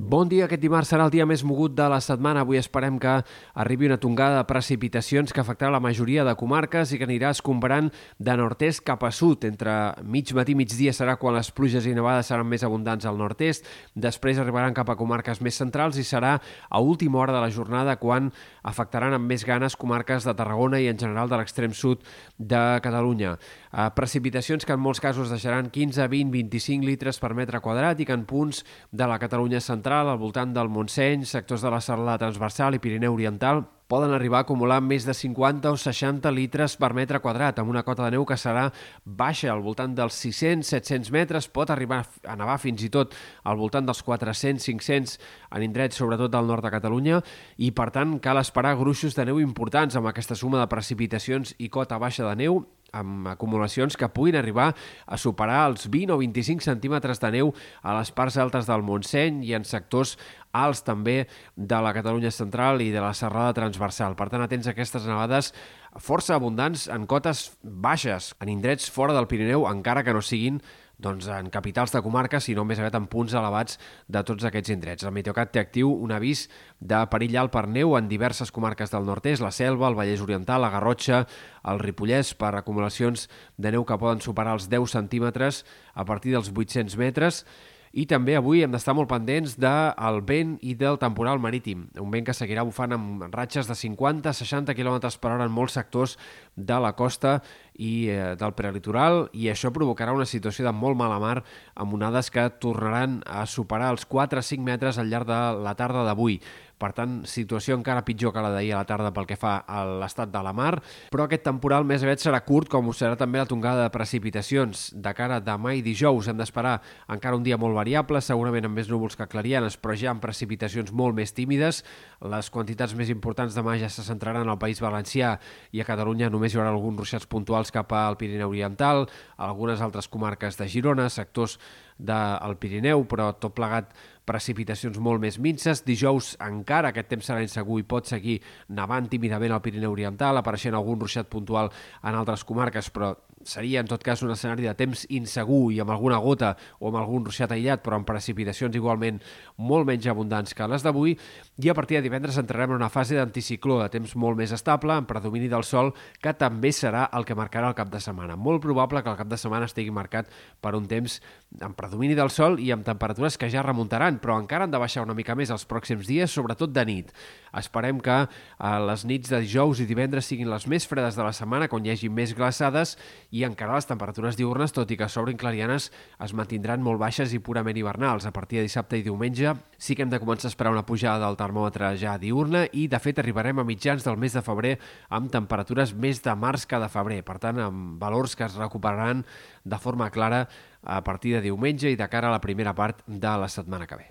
Bon dia, aquest dimarts serà el dia més mogut de la setmana. Avui esperem que arribi una tongada de precipitacions que afectarà la majoria de comarques i que anirà escombrant de nord-est cap a sud. Entre mig matí i migdia serà quan les pluges i nevades seran més abundants al nord-est, després arribaran cap a comarques més centrals i serà a última hora de la jornada quan afectaran amb més ganes comarques de Tarragona i en general de l'extrem sud de Catalunya. Eh, precipitacions que en molts casos deixaran 15, 20, 25 litres per metre quadrat i que en punts de la Catalunya central central, al voltant del Montseny, sectors de la Serralada Transversal i Pirineu Oriental, poden arribar a acumular més de 50 o 60 litres per metre quadrat, amb una cota de neu que serà baixa, al voltant dels 600-700 metres, pot arribar a nevar fins i tot al voltant dels 400-500 en indrets, sobretot del nord de Catalunya, i per tant cal esperar gruixos de neu importants amb aquesta suma de precipitacions i cota baixa de neu amb acumulacions que puguin arribar a superar els 20 o 25 centímetres de neu a les parts altes del Montseny i en sectors alts també de la Catalunya central i de la serrada transversal. Per tant, atents a aquestes nevades força abundants en cotes baixes, en indrets fora del Pirineu, encara que no siguin doncs, en capitals de comarca, sinó més aviat en punts elevats de tots aquests indrets. El Meteocat té actiu un avís de perill alt per neu en diverses comarques del nord-est, la Selva, el Vallès Oriental, la Garrotxa, el Ripollès, per acumulacions de neu que poden superar els 10 centímetres a partir dels 800 metres, i també avui hem d'estar molt pendents del vent i del temporal marítim, un vent que seguirà bufant amb ratxes de 50-60 km per hora en molts sectors de la costa i eh, del prelitoral i això provocarà una situació de molt mala mar amb onades que tornaran a superar els 4-5 metres al llarg de la tarda d'avui. Per tant, situació encara pitjor que la d'ahir a la tarda pel que fa a l'estat de la mar, però aquest temporal més aviat serà curt, com ho serà també la tongada de precipitacions. De cara a demà i dijous hem d'esperar encara un dia molt variable, segurament amb més núvols que clarianes, però ja amb precipitacions molt més tímides. Les quantitats més importants demà ja se centraran al País Valencià i a Catalunya només hi haurà alguns ruixats puntuals cap al Pirineu Oriental, algunes altres comarques de Girona, sectors del Pirineu, però tot plegat precipitacions molt més minces. Dijous encara aquest temps serà insegur i pot seguir nevant tímidament al Pirineu Oriental, apareixent algun ruixat puntual en altres comarques, però seria en tot cas un escenari de temps insegur i amb alguna gota o amb algun ruixat aïllat, però amb precipitacions igualment molt menys abundants que les d'avui, i a partir de divendres entrarem en una fase d'anticicló de temps molt més estable, amb predomini del sol, que també serà el que marcarà el cap de setmana. Molt probable que el cap de setmana estigui marcat per un temps amb predomini del sol i amb temperatures que ja remuntaran, però encara han de baixar una mica més els pròxims dies, sobretot de nit. Esperem que eh, les nits de dijous i divendres siguin les més fredes de la setmana, quan hi hagi més glaçades, i encara les temperatures diurnes, tot i que s'obrin clarianes, es mantindran molt baixes i purament hivernals. A partir de dissabte i diumenge sí que hem de començar a esperar una pujada del termòmetre ja diurna i, de fet, arribarem a mitjans del mes de febrer amb temperatures més de març que de febrer. Per tant, amb valors que es recuperaran de forma clara a partir de diumenge i de cara a la primera part de la setmana que ve.